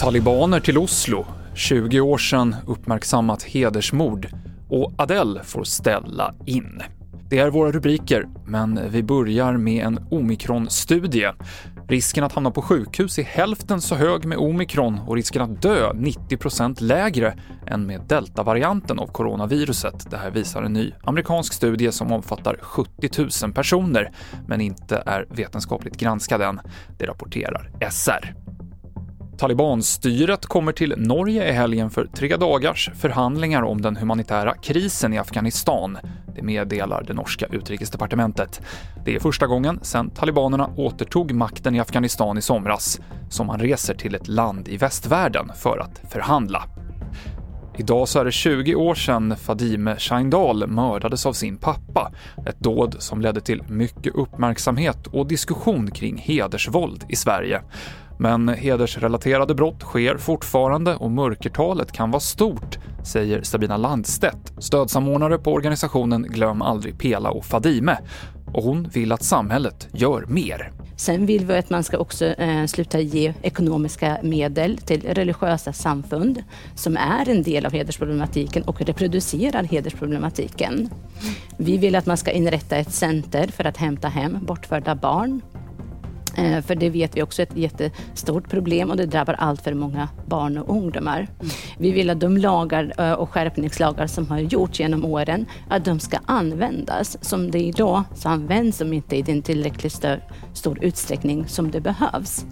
Talibaner till Oslo, 20 år sedan uppmärksammat hedersmord. Och Adele får ställa in. Det är våra rubriker, men vi börjar med en omikronstudie. Risken att hamna på sjukhus är hälften så hög med omikron och risken att dö 90% lägre än med deltavarianten av coronaviruset. Det här visar en ny amerikansk studie som omfattar 70 000 personer, men inte är vetenskapligt granskad än. Det rapporterar SR. Talibanstyret kommer till Norge i helgen för tre dagars förhandlingar om den humanitära krisen i Afghanistan. Det meddelar det norska utrikesdepartementet. Det är första gången sedan talibanerna återtog makten i Afghanistan i somras som man reser till ett land i västvärlden för att förhandla. Idag så är det 20 år sedan Fadime Shaindal mördades av sin pappa. Ett dåd som ledde till mycket uppmärksamhet och diskussion kring hedersvåld i Sverige. Men hedersrelaterade brott sker fortfarande och mörkertalet kan vara stort, säger Sabina Landstedt, stödsamordnare på organisationen Glöm aldrig Pela och Fadime. Och hon vill att samhället gör mer. Sen vill vi att man ska också eh, sluta ge ekonomiska medel till religiösa samfund som är en del av hedersproblematiken och reproducerar hedersproblematiken. Vi vill att man ska inrätta ett center för att hämta hem bortförda barn Eh, för det vet vi också är ett jättestort problem och det drabbar allt för många barn och ungdomar. Vi vill att de lagar eh, och skärpningslagar som har gjorts genom åren, att de ska användas. Som det är idag så används de inte i den tillräckligt stor utsträckning som det behövs.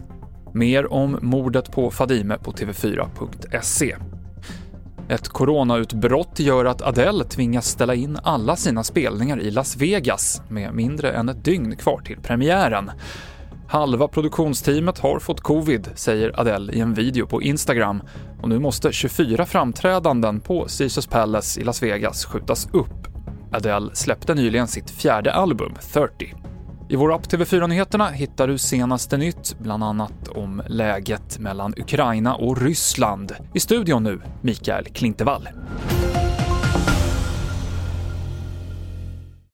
Mer om mordet på Fadime på tv4.se. Ett coronautbrott gör att Adele tvingas ställa in alla sina spelningar i Las Vegas med mindre än ett dygn kvar till premiären. Halva produktionsteamet har fått covid, säger Adele i en video på Instagram och nu måste 24 framträdanden på Caesars Palace i Las Vegas skjutas upp. Adele släppte nyligen sitt fjärde album, 30. I vår app TV4 Nyheterna hittar du senaste nytt, bland annat om läget mellan Ukraina och Ryssland. I studion nu, Mikael Klintevall.